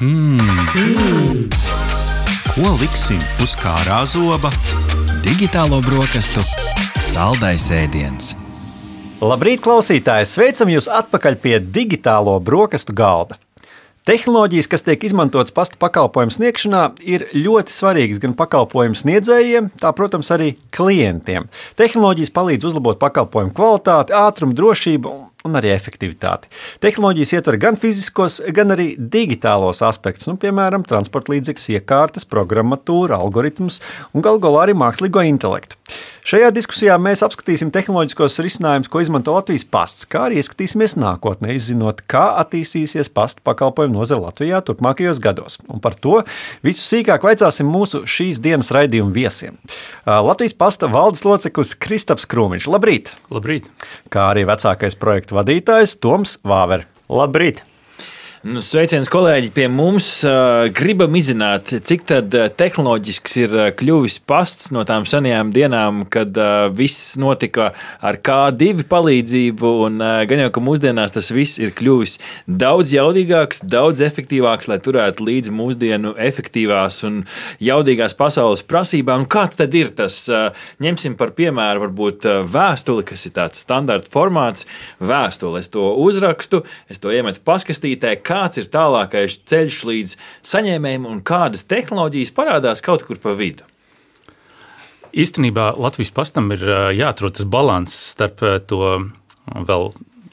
Hmm. Ko liksim uz kārā zoba? Digitālo brokastu saldais ēdiens. Labrīt, klausītāji! Sveicam jūs atpakaļ pie digitālo brokastu galda. Tehnoloģijas, kas tiek izmantotas pasta pakalpojumu sniegšanā, ir ļoti svarīgas gan pakalpojumu sniedzējiem, tā, protams, arī klientiem. Tehnoloģijas palīdz uzlabot pakalpojumu kvalitāti, ātrumu, drošību un arī efektivitāti. Tehnoloģijas ietver gan fiziskos, gan arī digitālos aspektus, nu, piemēram, transporta līdzekļus, iekārtas, programmatūru, algoritmus un galu galā arī mākslīgo intelektu. Šajā diskusijā mēs apskatīsim tehnoloģiskos risinājumus, ko izmanto Latvijas pasts, kā arī ieskatīsimies nākotnē, izzinot, kā attīstīsies pasta pakalpojumu nozare Latvijā turpmākajos gados. Un par to visu sīkāk vaicāsim mūsu šīs dienas raidījuma viesiem. Latvijas pasta valdes loceklis Kristaps Krūmiņš. Labrīt! Labrīt! Kā arī vecākais projekta projektu vadītājs Toms Vāver. Labrīt! Nu, sveiciens, kolēģi, pie mums. Gribam izzināt, cik tehnoloģisks ir kļuvis pasts no tām senajām dienām, kad viss notika ar K2 palīdzību. Gan jau, ka mūsdienās tas viss ir kļuvis daudz jaudīgāks, daudz efektīvāks, lai turētu līdzi mūsdienu efektīvās un jaudīgās pasaules prasībām. Un kāds tad ir tas? Ņemsim par piemēru, varbūt vēstuli, kas ir tāds standarta formāts. Vēstuli es to uzrakstu, es to iemetu paskastītē kāds ir tālākais ceļš līdz saņēmējiem un kādas tehnoloģijas parādās kaut kur pa vidu. Īstenībā Latvijas pastam ir jāatrod tas līdzsvars starp to vēl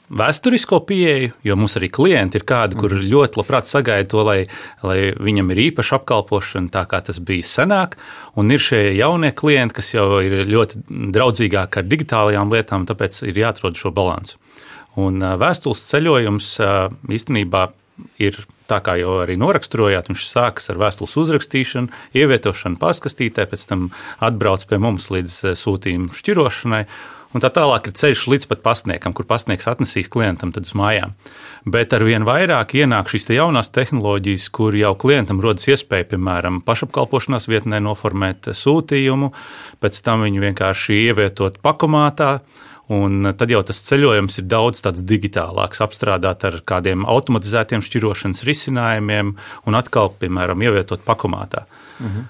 vēsturisko pieeju, jo mums arī klienti ir kādi, kur mhm. ļoti labprāt sagaida to, lai, lai viņam ir īpaša apkalpošana, tā kā tas bija senāk. Un ir šie jaunie klienti, kas jau ir ļoti draudzīgāki ar digitālajām lietām, tāpēc ir jāatrod šo līdzsvaru. Un vēstules ceļojums īstenībā ir tā kā jau arī noraksturojāt, viņš sākas ar vēstules uzrakstīšanu, ievietošanu paskastītē, pēc tam atbrauc pie mums līdz eh, sūtījuma šķirošanai. Un tā tālāk ir ceļš līdz pat pasniegam, kur pasniegs atnesīs klientam uz mājām. Bet ar vien vairāk ienāk šīs te jaunās tehnoloģijas, kur jau klientam rodas iespēja, piemēram, pašapkalpošanās vietnē noformēt sūtījumu, pēc tam viņu vienkārši ievietot pakomātā, Un tad jau tas ceļojums ir daudz digitālāks, apstrādāt ar kādiem automatizētiem šķirošanas risinājumiem un atkal, piemēram, ievietot pakomātā. Mhm.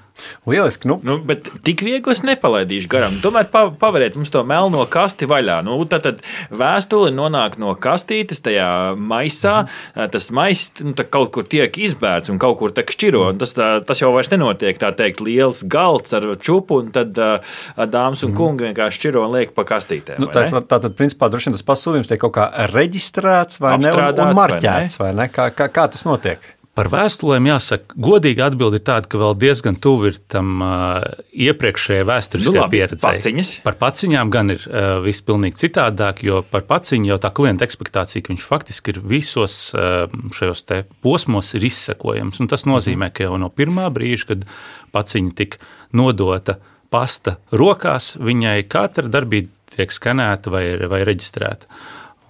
Lieliski. Nu. Nu, bet tik viegli es nepalaidīšu garām. Tomēr paveriet mums to melno kasti vaļā. Nu, tad, vēstule nonāk no kastītes tajā maisā. Mhm. Tas maiss nu, kaut kur tiek izbērts un kaut kur tiek šķiro. Tas, tā, tas jau vairs nenotiek tā teikt liels galds ar čupu, un tad dāmas un mhm. kungi vienkārši šķiro un liek pa kastītēm. Nu, tā, tā, tā tad, principā, droši vien tas pasūtījums tiek kaut kā reģistrēts vai, ne, un, un marķēts, vai ne? Vai ne? Kā, kā, kā tas notiek? Par vēstulēm jāsaka, godīgi atbildi ir tāda, ka vēl diezgan tuvu ir tam uh, iepriekšējai vēsturiskajai nu, pieredzei. Paciņas. Par paciņām gan ir uh, viss pilnīgi citādāk, jo par paciņu jau tā klienta ekspektācija, ka viņš faktiski ir visos uh, šajos posmos ir izsekojams. Un tas nozīmē, ka jau no pirmā brīža, kad paciņa tika nodota pasta rokās, viņai katra darbība tiek skanēta vai, vai reģistrēta.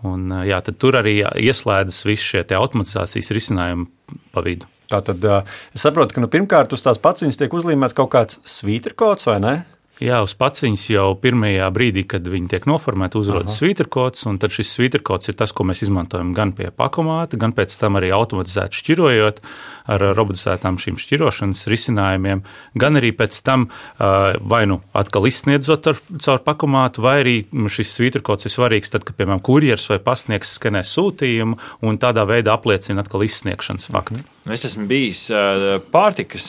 Un, jā, tur arī ieslēdzas visi šie automatizācijas risinājumi pa vidu. Tātad es saprotu, ka nu, pirmkārt uz tās paciņas tiek uzlīmēts kaut kāds svītrkods vai ne? Jā, uz paciņas jau pirmajā brīdī, kad viņi tiek noformēti, uzrodas svītrkods, un tad šis svītrkods ir tas, ko mēs izmantojam gan pie pakomāta, gan pēc tam arī automatizēti šķirojot ar robotizētām šīm šķirošanas risinājumiem, gan arī pēc tam vai nu atkal izsniedzot ar, caur pakomātu, vai arī šis svītrkods ir svarīgs tad, kad, piemēram, kurjers vai pasniegs skanē sūtījumu un tādā veidā apliecina atkal izsniegšanas faktu. Mhm. Nu, es esmu bijis pārtikas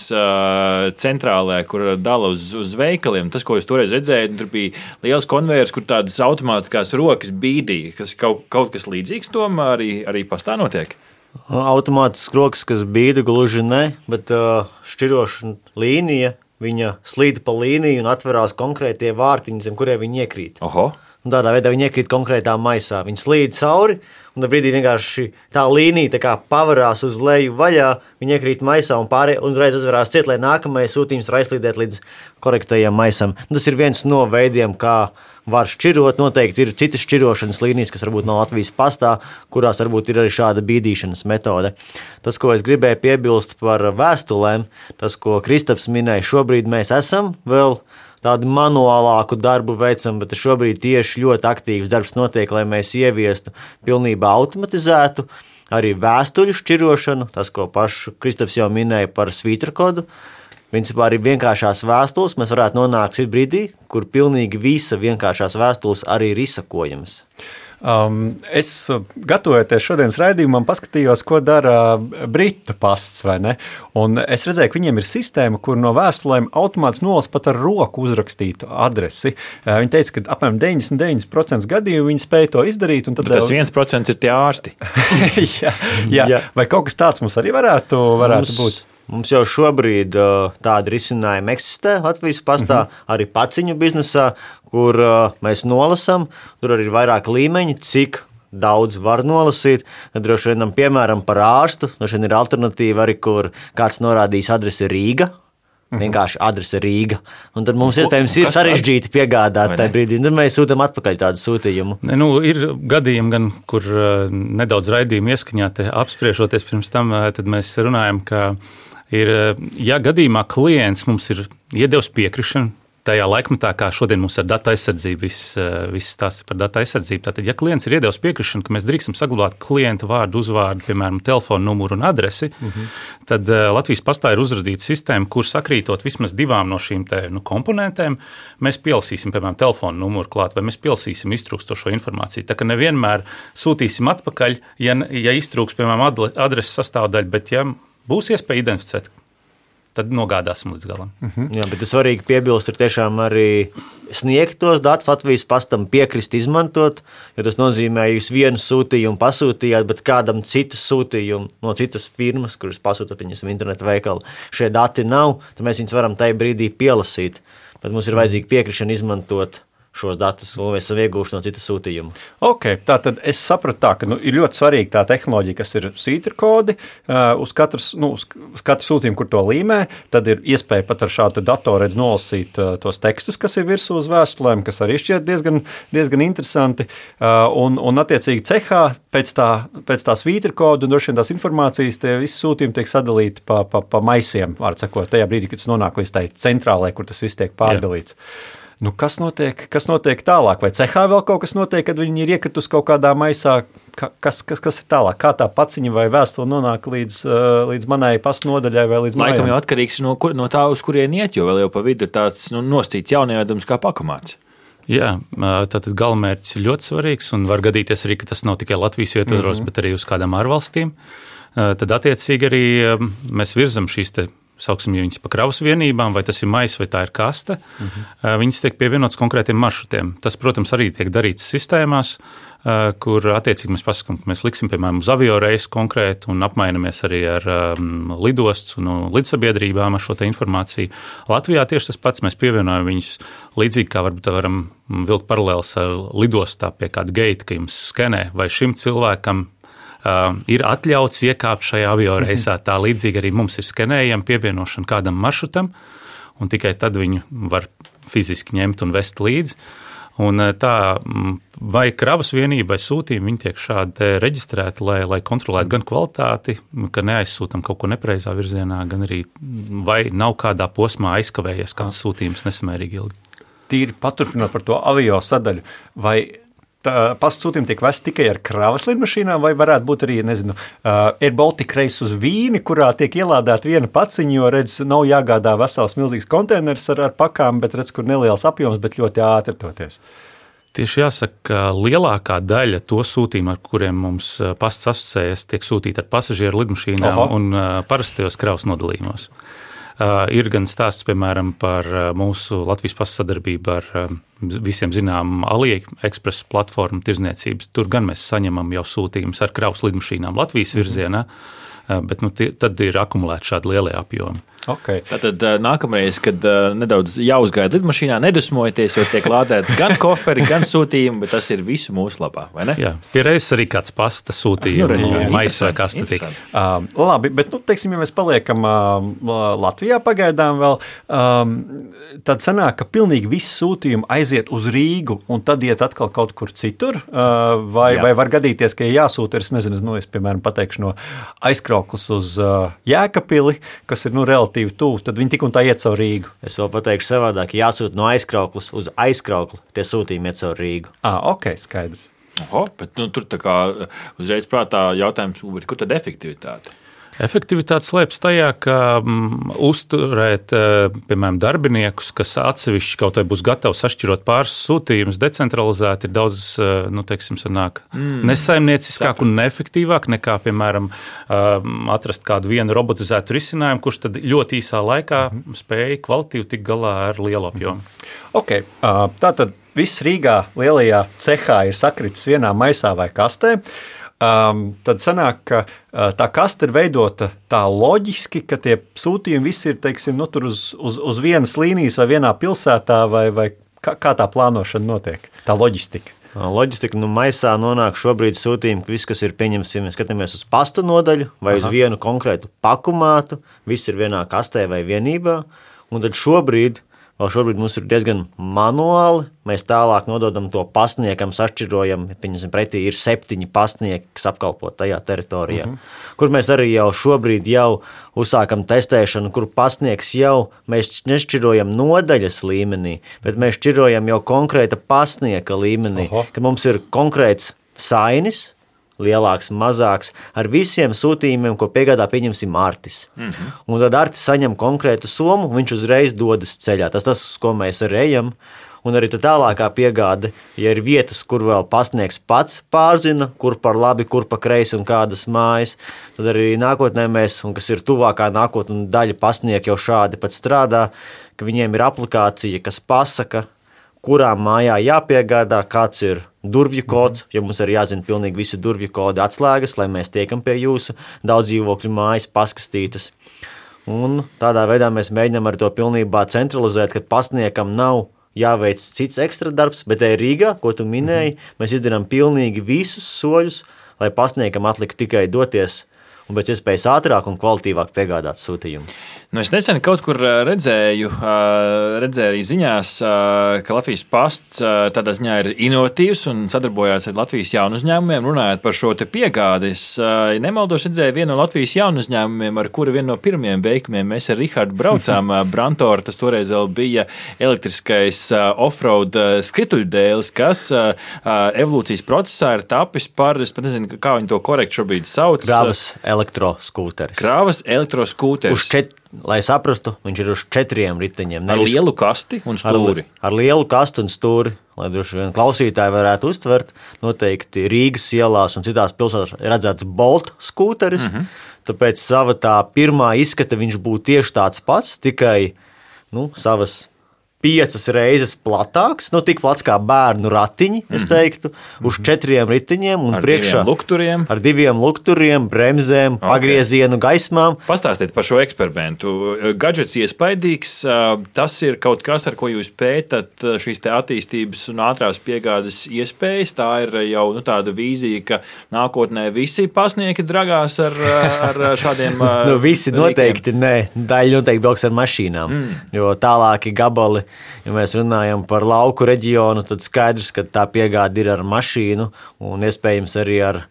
centrālē, kur dala uz, uz veikaliem. Tas, ko jūs toreiz redzējāt, tur bija liels konvejers, kur tādas automātiskās rokas bīdīja. Kas kaut, kaut kas līdzīgs tam arī, arī pastāv notiek. Automātisks rokas, kas bīda, gluži ne, bet šķirošana līnija, viņa slīd pa līniju un atverās konkrētie vārtiņi, zem kuriem viņi iekrīt. Oho. Un tādā veidā viņi iekrīt konkrētā maisā. Viņi slīd cauri, un tad brīdī vienkārši tā līnija tā pavarās uz leju vaļā, viņi iekrīt maisā un pārējie uzreiz uzvarās ciet, lai nākamais sūtījums var aizslīdēt līdz korektajam maisam. Un tas ir viens no veidiem, kā var šķirot. Noteikti ir citas šķirošanas līnijas, kas varbūt nav Latvijas pastā, kurās varbūt ir arī šāda bīdīšanas metode. Tas, ko es gribēju piebilst par vēstulēm, tas, ko Kristaps minēja, šobrīd mēs esam vēl tādu manuālāku darbu veicam, bet šobrīd tieši ļoti aktīvs darbs notiek, lai mēs ieviestu pilnībā automatizētu arī vēstuļu šķirošanu, tas, ko pašu Kristaps jau minēja par svītra kodu. Principā arī vienkāršās vēstules mēs varētu nonākt brīdī, kur pilnīgi visa vienkāršās vēstules arī ir izsakojamas. Um, es, gatavojoties šodienas raidījumam, paskatījos, ko dara Britu pasts. Es redzēju, ka viņiem ir sistēma, kur no vēstulēm automātiski nolasa pat ar roku uzrakstītu adresi. Uh, viņi teica, ka apmēram 99% gadījumu viņi spēja to izdarīt. Tad tas 1% ir tie ārsti. jā, jā. jā, vai kaut kas tāds mums arī varētu, varētu mums, būt? Mums jau šobrīd uh, tādi risinājumi eksistē Latvijas pastā, mm -hmm. arī paciņu biznesā, kur uh, mēs nolasām. Tur arī ir vairāk līmeņi, cik daudz var nolasīt. Droši vien, piemēram, par ārstu, droši vien ir alternatīva arī, kur kāds norādījis adresi Rīga. Mhm. Vienkārši adrese Rīga. Un tad mums iespējams ir sarežģīti piegādāt tajā brīdī. Tad mēs sūtām atpakaļ tādu sūtījumu. Ne, nu, ir gadījumi, gan, kur uh, nedaudz raidījuma ieskaņā apspriežoties pirms tam, tad mēs runājam, ka ir, ja gadījumā klients mums ir iedevis piekrišanu, tajā laikmetā, kā šodien mums ir datu aizsardzība, viss, viss stāsts par datu aizsardzību. Tātad, ja klients ir iedevis piekrišanu, ka mēs drīkstam saglabāt klienta vārdu, uzvārdu, piemēram, telefonu numuru un adresi, mm -hmm. tad Latvijas pastā ir uzradīta sistēma, kur sakrītot vismaz divām no šīm te, nu, komponentēm, mēs pielasīsim, piemēram, telefonu numuru klāt, vai mēs pielasīsim iztrūkstošo informāciju. Tā kā nevienmēr sūtīsim atpakaļ, ja, ja iztrūks, piemēram, adreses sastāvdaļa, bet ja būs iespēja identificēt, tad nogādāsim līdz galam. Uh -huh. Jā, bet svarīgi piebilst, ir tiešām arī sniegt tos datus Latvijas pastam, piekrist izmantot, jo tas nozīmē, ka jūs vienu sūtījumu pasūtījāt, bet kādam citu sūtījumu no citas firmas, kuras pasūtāt viņus internetu veikalu, šie dati nav, tad mēs viņus varam tajā brīdī pielasīt. Bet mums ir vajadzīga piekrišana izmantot šos datus, un mēs esam ieguvuši no citas sūtījuma. Okay, tā tad es sapratu, tā, ka nu, ir ļoti svarīga tā tehnoloģija, kas ir sītra kodi uh, uz, katras, nu, uz, uz katru sūtījumu, kur to līmē. Tad ir iespēja pat ar šādu datoru nolasīt uh, tos tekstus, kas ir virsū uz vēstulēm, kas arī šķiet diezgan, diezgan interesanti. Uh, un, un, attiecīgi, cehā pēc, tā, pēc tās vītra kodu un droši vien tās informācijas, tie visi sūtījumi tiek sadalīti pa, pa, pa maisiem, var sakot, tajā brīdī, kad tas nonāk līdz tai centrālajai, kur tas viss tiek pārdalīts. Jā. Nu, kas, notiek, kas notiek tālāk? Vai cehā vēl kaut kas notiek, kad viņi ir iekritusi kaut kādā maisā? Kas, kas, kas ir tālāk? Kā tā paciņa vai vēstule nonāk līdz, līdz manai pasnodaļai vai līdz manai? Laikam jau atkarīgs no, kur, no tā, uz kurien iet, jo vēl jau pa vidu ir tāds nu, nostīts jaunievedums kā pakomāts. Jā, tātad galamērķis ir ļoti svarīgs un var gadīties arī, ka tas nav tikai Latvijas ietvaros, mm -hmm. bet arī uz kādām ārvalstīm. Tad attiecīgi arī mēs virzam šīs sauksim viņus par kravas vienībām, vai tas ir maisa vai tā ir kaste, uh mhm. -huh. viņas tiek pievienotas konkrētiem maršrutiem. Tas, protams, arī tiek darīts sistēmās, kur attiecīgi mēs pasakām, ka mēs liksim, piemēram, uz avio reisu konkrēti un apmainamies arī ar um, lidostas un uh, lidsabiedrībām ar šo informāciju. Latvijā tieši tas pats mēs pievienojam viņus līdzīgi kā varbūt varam vilkt paralēlus ar lidostā pie kāda geita, ka jums skenē, vai šim cilvēkam ir atļauts iekāpt šajā avio reisā. Tā līdzīgi arī mums ir skenējama pievienošana kādam maršrutam, un tikai tad viņu var fiziski ņemt un vest līdzi. Un tā, vai kravas vienība vai sūtījuma viņi tiek šādi reģistrēti, lai, lai kontrolētu gan kvalitāti, ka neaizsūtām kaut ko nepreizā virzienā, gan arī vai nav kādā posmā aizkavējies kāds sūtījums nesamērīgi ilgi. Tīri paturpinot par to avio sadaļu, vai pasūtījumi tiek vesti tikai ar kravas lidmašīnām, vai varētu būt arī, nezinu, uh, Air Baltica reis uz Vīni, kurā tiek ielādēta viena paciņa, jo, redz, nav jāgādā vesels milzīgs konteiners ar, ar pakām, bet redz, kur neliels apjoms, bet ļoti ātri toties. Tieši jāsaka, ka lielākā daļa to sūtījumu, ar kuriem mums pasts asociējas, tiek sūtīta ar pasažieru lidmašīnām Aha. un parastajos kravas nodalījumos. Ir gan stāsts, piemēram, par mūsu Latvijas pasadarbību ar visiem zināmu AliExpress platformu tirzniecības. Tur gan mēs saņemam jau sūtījumus ar kravas lidmašīnām Latvijas virzienā, bet nu, tie, tad ir akumulēti šādi lielie apjomi. Okay. Tad nākamreiz, kad nedaudz jāuzgaida lidmašīnā, nedusmojieties, jo tiek lādēts gan koferi, gan sūtījumi, bet tas ir visu mūsu labā. Jā, pie reizes arī kāds pasta sūtījums, nu, maisa vai kas tas ir. Uh, labi, bet, nu, teiksim, ja mēs paliekam uh, Latvijā pagaidām vēl, um, tad sanāk, ka pilnīgi visi sūtījumi aiziet uz Rīgu un tad iet atkal kaut kur citur, uh, vai, Jā. vai var gadīties, ka ja jāsūta, es nezinu, nu, es, piemēram, pateikšu no aizkrauklis uz uh, Jēkapili, kas ir, nu, relatīvi relatīvi tuvu, tad viņi tik un tā iet caur Rīgu. Es vēl pateikšu savādāk, jāsūta no aizkrauklas uz aizkraukli, tie sūtījumi iet caur Rīgu. Ah, ok, skaidrs. Oho, bet, nu, tur tā kā uzreiz prātā jautājums, kur tad efektivitāte? Efektivitāte slēpjas tajā, ka mm, uzturēt, eh, piemēram, darbiniekus, kas atsevišķi kaut vai būs gatavi sašķirot pāris sūtījumus, decentralizēti, ir daudz eh, nu, teiksim, sanāk, mm. nesaimnieciskāk un neefektīvāk nekā, piemēram, eh, atrast kādu vienu robotizētu risinājumu, kurš tad ļoti īsā laikā spēja kvalitīvi tikt galā ar lielu apjomu. Okay, tā tad viss Rīgā lielajā cehā ir sakritis vienā maisā vai kastē. Uh, um, tad sanāk, ka uh, tā kaste ir veidota tā loģiski, ka tie sūtījumi visi ir teiksim, nu, uz, uz, uz vienas līnijas vai vienā pilsētā, vai, vai kā, kā tā plānošana notiek, tā loģistika. Loģistika nu, maisā nonāk šobrīd sūtījumi, ka viss, kas ir mēs skatāmies uz pastu nodaļu vai Aha. uz vienu konkrētu pakumātu, viss ir vienā kastē vai vienībā. Un tad šobrīd Vēl šobrīd mums ir diezgan manuāli. Mēs tālāk nododam to pasniegam, sašķirojam. Piemēram, pretī ir septiņi pasniegi, kas apkalpo tajā teritorijā, uh -huh. kur mēs arī jau šobrīd jau uzsākam testēšanu, kur pasniegs jau mēs nešķirojam nodaļas līmenī, bet mēs šķirojam jau konkrēta pasniega līmenī, uh -huh. ka mums ir konkrēts sainis lielāks, mazāks, ar visiem sūtījumiem, ko piegādā pieņemsim Artis. Mm -hmm. Un tad Artis saņem konkrētu summu, viņš uzreiz dodas ceļā. Tas tas, uz ko mēs arī ejam. Un arī tālākā piegāde, ja ir vietas, kur vēl pasniegs pats pārzina, kur par labi, kur pa kreisi un kādas mājas, tad arī nākotnē mēs, un kas ir tuvākā nākotnē, daļa pasniegt jau šādi pat strādā, ka viņiem ir aplikācija, kas pasaka, kurā mājā jāpiegādā, kāds ir durvju kods, jo mums ir jāzina pilnīgi visi durvju kodi atslēgas, lai mēs tiekam pie jūsu daudz dzīvokļu mājas paskastītas. Un tādā veidā mēs mēģinām ar to pilnībā centralizēt, ka pasniegam nav jāveic cits ekstra darbs, bet te Rīgā, ko tu minēji, mm -hmm. mēs izdarām pilnīgi visus soļus, lai pasniegam atlikt tikai doties un pēc iespējas ātrāk un kvalitīvāk piegādāt sūtījumu. Nu, es nesen kaut kur redzēju, redzēju arī ziņās, ka Latvijas pasts tādā ziņā ir inovatīvs un sadarbojās ar Latvijas jaunu uzņēmumiem, runājot par šo piegādi. Es ja nemaldos, redzēju vienu no Latvijas jaunu uzņēmumiem, ar kuru vienu no pirmajiem veikumiem mēs ar Rihardu braucām. Brantoru tas toreiz vēl bija elektriskais offroad skrituļdēlis, kas evolūcijas procesā ir tapis par, es pat nezinu, kā viņi to korekti šobrīd sauc. Krāvas elektroskūteris. Krāvas elektroskūteris. Lai saprastu, viņš ir uz četriem riteņiem. Ar nevis, lielu kasti un stūri. Ar, ar lielu kasti un stūri, lai droši vien klausītāji varētu uztvert. Noteikti Rīgas ielās un citās pilsētās ir redzēts Bolt skūteris. Mm -hmm. Tāpēc sava tā pirmā izskata viņš būtu tieši tāds pats, tikai nu, savas piecas reizes platāks, nu, tik plats kā bērnu ratiņi, es mhm. teiktu, uz mhm. četriem ritiņiem un ar priekšā diviem lukturiem. Ar diviem lukturiem, bremzēm, okay. pagriezienu gaismām. Pastāstiet par šo eksperimentu. Gadgets iespaidīgs, tas ir kaut kas, ar ko jūs pētat šīs attīstības un ātrās piegādes iespējas. Tā ir jau nu, tāda vīzija, ka nākotnē visi pasnieki dragās ar, ar šādiem. nu, visi noteikti nē, daļa noteikti brauks ar mašīnām, mm. jo tālāki gabali ja mēs runājam par lauku reģionu, tad skaidrs, ka tā piegāde ir ar mašīnu un iespējams arī ar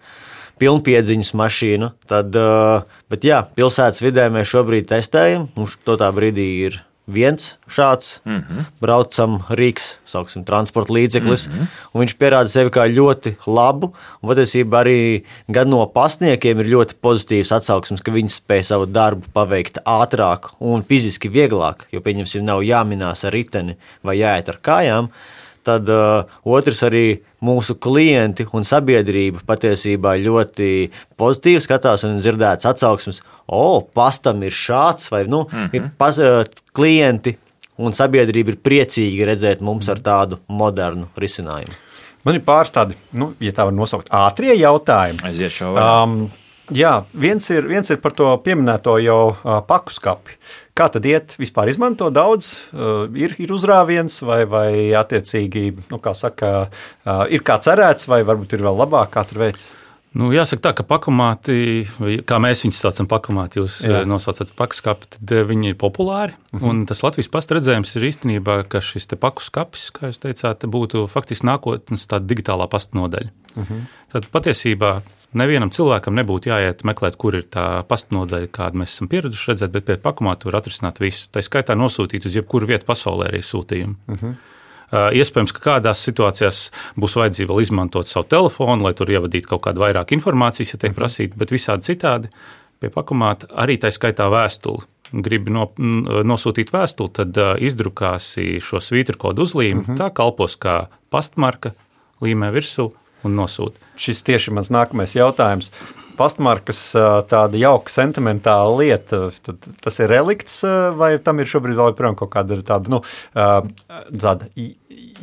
pilnpiedziņas mašīnu. Tad, eh, bet jā, pilsētas vidē mēs šobrīd testējam, mums to tā brīdī ir viens šāds mm -hmm. braucam rīks, sauksim, transporta līdzeklis, mm -hmm. un viņš pierāda sevi kā ļoti labu. Patiesībā arī gan no pasniekiem ir ļoti pozitīvs atsauksmes, ka viņi spēj savu darbu paveikt ātrāk un fiziski vieglāk, jo, pieņemsim, nav jāminās ar riteni vai jāiet ar kājām. Tad uh, otrs arī mūsu klienti un sabiedrība patiesībā ļoti pozitīvi skatās un dzirdētas atsauksmes, o, oh, pastam ir šāds, vai nu, mm -hmm. pas, uh, klienti un sabiedrība ir priecīgi redzēt mums ar tādu modernu risinājumu. Man ir pāris tādi, nu, ja tā var nosaukt, ātrie jautājumi. Aiziet šādi. Um, jā, viens ir, viens ir par to pieminēto jau uh, paku skapi. Kā tad iet? Vispār izmanto daudz, uh, ir, ir uzrāviens, vai, vai attiecīgi, nu, kā saka, uh, ir kā cerēts, vai varbūt ir vēl labāk, kā tur veids? Nu, jāsaka tā, ka pakamāti, kā mēs viņus saucam, pakamāti, jūs Jā. nosaucat pakskapi, tad viņi ir populāri. -huh. Un tas Latvijas pastredzējums ir īstenībā, ka šis te paku skapis, kā jūs teicāt, būtu faktiski nākotnes tāda digitālā pasta nodaļa. -huh. Tad patiesībā nevienam cilvēkam nebūtu jāiet meklēt, kur ir tā pastnodaļa, kādu mēs esam pieraduši redzēt, bet pie pakumā tur atrisināt visu. Tā skaitā nosūtīt uz jebkuru vietu pasaulē arī sūtījumu. -huh. Iespējams, ka kādās situācijās būs vajadzība vēl izmantot savu telefonu, lai tur ievadītu kaut kādu vairāk informācijas, ja tiek prasīta, bet visādi citādi pie pakomāta arī tā skaitā vēstuli. Gribi no, nosūtīt vēstuli, tad izdrukāsi šo svītru kodu uzlīmi. Mm -hmm. Tā kalpos kā pastmarka, līmē virsū un nosūta. Šis tieši mans nākamais jautājums. Pastmarkas tāda jauka, sentimentāla lieta, tad tas ir relikts, vai tam ir šobrīd vēl kaut kāda tāda, nu, tāda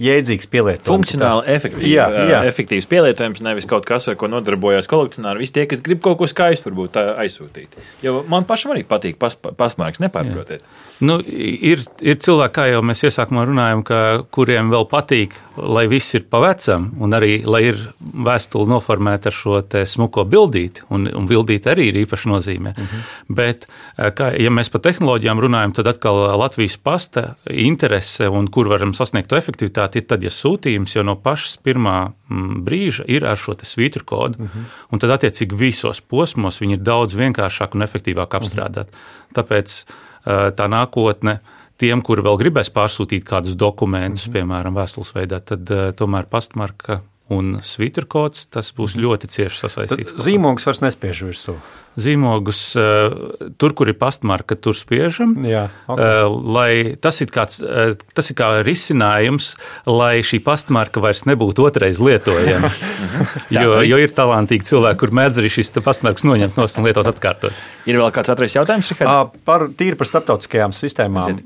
jēdzīgs pielietojums. Funkcionāli efektīvi, jā, jā. efektīvs pielietojums, nevis kaut kas, ar ko nodarbojas kolekcionāri. Visi tie, kas grib kaut ko skaistu, varbūt aizsūtīt. Jo man pašam arī patīk pas, pasmārks, nepārprotiet. Nu, ir, ir cilvēki, kā jau mēs iesākumā runājam, ka, kuriem vēl patīk, lai viss ir pa vecam, un arī lai ir vēstule noformēta ar šo smuko bildīti, un, un bildīti arī ir īpaša nozīme. Mhm. -huh. Bet, kā, ja mēs par tehnoloģijām runājam, tad atkal Latvijas pasta interese un kur varam sasniegt to efektivitāti, ir tad, ja sūtījums jau no pašas pirmā mm, brīža ir ar šo svītru kodu. -huh. un tad attiecīgi visos posmos viņi ir daudz vienkāršāk un efektīvāk apstrādāt. Uh -huh. Tāpēc Eh, tā nākotne tiem, kuri vēl gribēs pārsūtīt kādus dokumentus, mm -hmm. piemēram, vēstules veidā, tad uh, tomēr pastmarka un svītra kods tas būs mhm. ļoti cieši sasaistīts. Zīmogs vairs nespiež virsū zīmogus eh, tur, kur ir pastmarka, tur spiežam. Jā, okay. Eh, tas, ir kāds, eh, tas ir kā risinājums, lai šī pastmarka vairs nebūtu otrais lietojama. jo, jo ir talantīgi cilvēki, kur mēdz arī šīs pastmarkas noņemt no un lietot atkārtot. Ir vēl kāds otrais jautājums, Rihard? Par tīri par starptautiskajām sistēmām.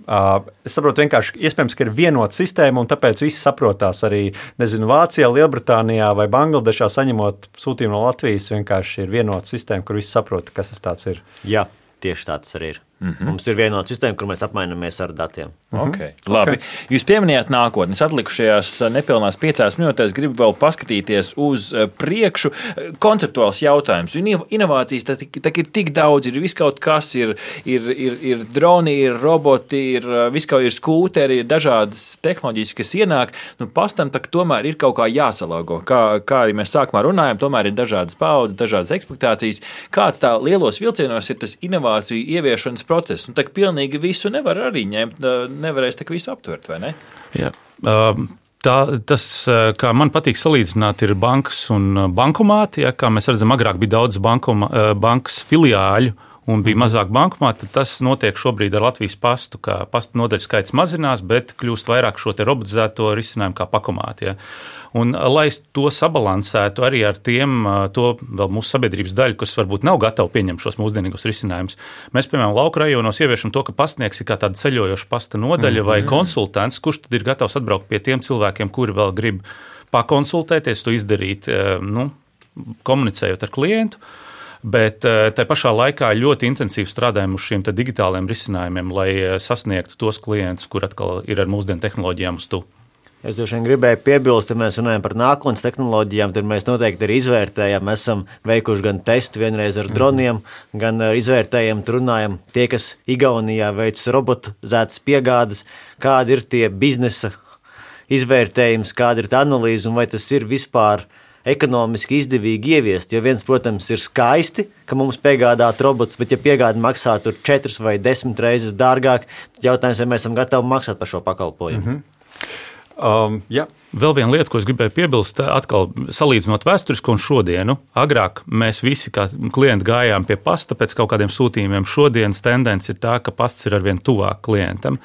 Es saprotu, vienkārši iespējams, ka ir vienota sistēma, un tāpēc viss saprotās arī, nezinu, Vācijā, Lielbritānijā vai Bangladešā saņemot sūtījumu no Latvijas. Vienkārši ir vienota sistēma, kur viss saprot kas tas ir. Jā, tieši tā tas arī ir. Mm -hmm. Mums ir vienota sistēma, kur mēs apmainamies ar datiem. Mm -hmm. okay. Labi. Okay. Jūs pieminējāt nākotni. Atlikušajās uh, nepilnās piecās minūtēs gribu vēl paskatīties uz uh, priekšu. Konceptuāls jautājums. Inovācijas tā, tā ir tik daudz, ir viss kaut kas, ir, ir, ir, ir droni, ir roboti, ir viskaut ir skūteri, ir dažādas tehnoloģijas, kas ienāk. Nu, pastam tak tomēr ir kaut kā jāsalāgo. Kā, kā arī mēs sākumā runājām, tomēr ir dažādas paudzes, dažādas ekspektācijas. Kāds tā lielos vilcienos ir tas inovāciju ieviešanas process. Un tā pilnīgi visu nevar arī ņemt, nevarēs tā visu aptvert, vai ne? Jā. Um. Tā, tas, kā man patīk salīdzināt, ir bankas un bankomāti. Ja, kā mēs redzam, agrāk bija daudz bankoma, bankas filiāļu, un bija mazāk bankomātu, tad tas notiek šobrīd ar Latvijas pastu, ka pasta nodaļu skaits mazinās, bet kļūst vairāk šo robotizēto risinājumu kā pakomāti. Ja. Un, lai to sabalansētu arī ar tiem, to vēl mūsu sabiedrības daļu, kas varbūt nav gatavi pieņemt šos mūsdienīgos risinājumus, mēs, piemēram, lauka rajonos ieviešam to, ka pastnieks ir kā tāda ceļojoša pasta nodaļa mm -hmm. vai konsultants, kurš tad ir gatavs atbraukt pie tiem cilvēkiem, kuri vēl grib pakonsultēties, to izdarīt, nu, komunicējot ar klientu. Bet tā pašā laikā ļoti intensīvi strādājam uz šiem digitāliem risinājumiem, lai sasniegtu tos klientus, kur atkal ir ar mūsdienu tehnoloģijām uz to. Es droši vien gribēju piebilst, ja mēs runājam par nākotnes tehnoloģijām, tad mēs noteikti arī izvērtējam. Mēs esam veikuši gan testu vienreiz ar droniem, mm. gan izvērtējam, runājam tie, kas Igaunijā veic robotizētas piegādes, kādi ir tie biznesa izvērtējums, kāda ir tā analīze un vai tas ir vispār ekonomiski izdevīgi ieviest. Jo viens, protams, ir skaisti, ka mums piegādāt robots, bet ja piegāde maksā tur četras vai desmit reizes dārgāk, tad jautājums, vai mēs esam gatavi maksāt par šo pakalpojumu. Mm -hmm. Um, ja. Vēl viena lieta, ko es gribēju piebilst, atkal salīdzinot vēsturisko un šodienu. Agrāk mēs visi, kā klienti, gājām pie pasta pēc kaut kādiem sūtījumiem. Šodienas tendence ir tā, ka pasts ir arvien tuvāk klientam.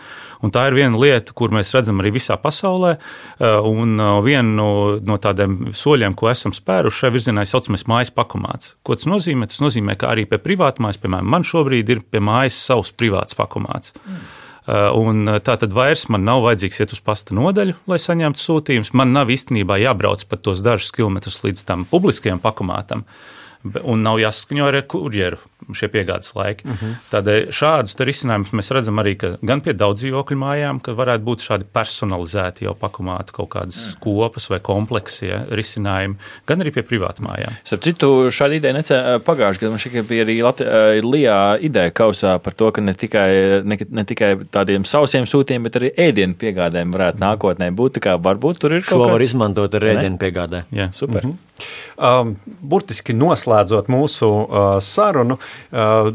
Un tā ir viena lieta, kur mēs redzam arī visā pasaulē. Uh, un uh, viena no tādiem soļiem, ko esam spēruši šajā virzienā, ir saucamais mājas pakomāts. Ko tas nozīmē? Tas nozīmē, ka arī pie privātmājas, piemēram, man šobrīd ir pie mājas savs privāts pakomāts. Mm. Eh, un eh, tā tad vairs man nav vajadzīgs iet uz pasta nodaļu, lai saņemtu sūtījumus. Man nav īstenībā jābrauc pat tos dažus kilometrus līdz tam publiskajam pakomātam un nav jāsaskaņo ar kurjeru šie piegādes laiki. Uh mhm. -huh. Tādēļ šādus risinājumus mēs redzam arī gan pie daudz dzīvokļu mājām, ka varētu būt šādi personalizēti jau pakomāti kaut kādas uh -huh. kopas vai kompleksi ja, risinājumi, gan arī pie privātu mājām. Starp citu, šāda ideja necē pagājušajā gadā. Man šķiet, ka bija arī Lijā ideja kausā par to, ka ne tikai, ne, ne tikai tādiem sausiem sūtījumiem, bet arī ēdienu piegādēm varētu nākotnē būt. Tā kā varbūt tur ir kaut kas tāds. Šo var izmantot ar ēdienu piegādē. Jā, super. Uh -huh. um, burtiski noslēdzot mūsu uh, sarunu,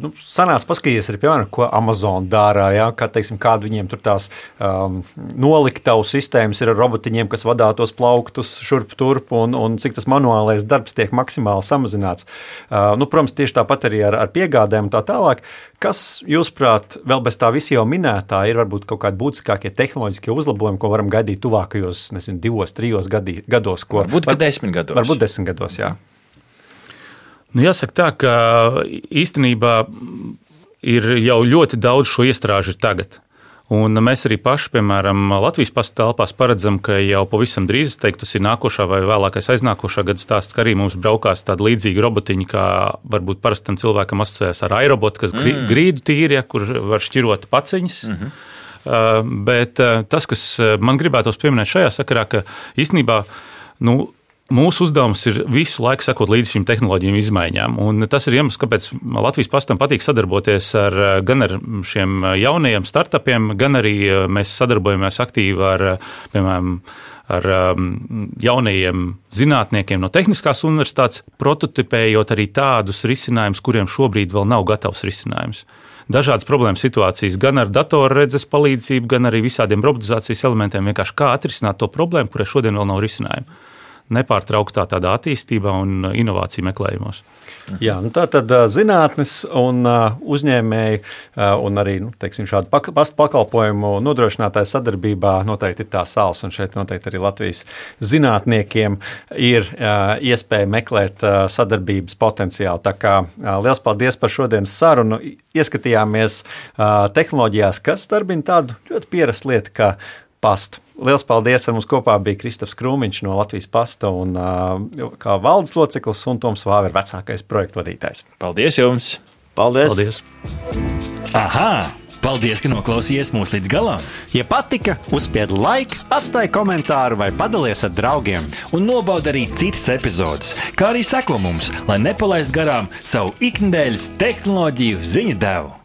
nu, sanāca paskatīties arī, piemēram, ko Amazon dara, ja, kā, teiksim, kāda viņiem tur tās um, noliktavu sistēmas ir ar robotiņiem, kas vadā tos plauktus šurp turp, un, un cik tas manuālais darbs tiek maksimāli samazināts. Uh, nu, protams, tieši tāpat arī ar, ar piegādēm un tā tālāk. Kas, jūsuprāt, vēl bez tā visa jau minētā, ir varbūt kaut kādi būtiskākie tehnoloģiskie uzlabojumi, ko varam gaidīt tuvākajos, nezinu, divos, trijos gadī, gados? Ko, varbūt var, desmit gados. Varbūt desmit gados, jā. Nu, jāsaka tā, ka īstenībā ir jau ļoti daudz šo iestrāžu tagad. Un mēs arī paši, piemēram, Latvijas pastāvā telpās paredzam, ka jau pavisam drīz, es teiktu, tas ir nākošā vai vēlākais aiznākošā gada stāsts, ka arī mums braukās tāda līdzīga robotiņa, kā varbūt parastam cilvēkam asociējas ar aerobotu, kas mm. grīdu tīrija, kur var šķirot paciņas. Mm -hmm. Uh, bet uh, tas, kas man gribētos pieminēt šajā sakarā, ka īstenībā nu, Mūsu uzdevums ir visu laiku sekot līdzi šīm tehnoloģiju izmaiņām. Un tas ir iemesls, kāpēc Latvijas pastam patīk sadarboties ar, gan ar šiem jaunajiem startupiem, gan arī mēs sadarbojamies aktīvi ar, piemēram, ar jaunajiem zinātniekiem no Tehniskās universitātes, prototipējot arī tādus risinājumus, kuriem šobrīd vēl nav gatavs risinājums dažādas problēmas situācijas, gan ar datorredzes palīdzību, gan arī visādiem robotizācijas elementiem. Vienkārši kā atrisināt to problēmu, kurai šodien vēl nav risinājumu nepārtrauktā tādā attīstībā un uh, inovāciju meklējumos. Jā, nu tā tad uh, zinātnes un uh, uzņēmēji un arī nu, teiksim, šādu pakalpojumu nodrošinātāju sadarbībā noteikti ir tā sāls, un šeit noteikti arī Latvijas zinātniekiem ir iespēja meklēt sadarbības potenciālu. Tā kā liels paldies par šodienas sarunu. Ieskatījāmies tehnoloģijās, kas darbina tādu ļoti pierastu lietu, kā pastu. Lielas paldies! Ar mums kopā bija Kristofs Krūmiņš no Latvijas pasta un kā valdes loceklis, un Toms Vāver, vecākais projektu vadītājs. Paldies jums! Paldies! paldies. Aha! Paldies, ka noklausījāties mūsu līdz galam! Ja patika, uzspiediet like, atstājiet komentāru vai padalieties ar draugiem. Un nobaudiet arī citas epizodes, kā arī sekot mums, lai nepalaistu garām savu ikdienas tehnoloģiju ziņu devumu.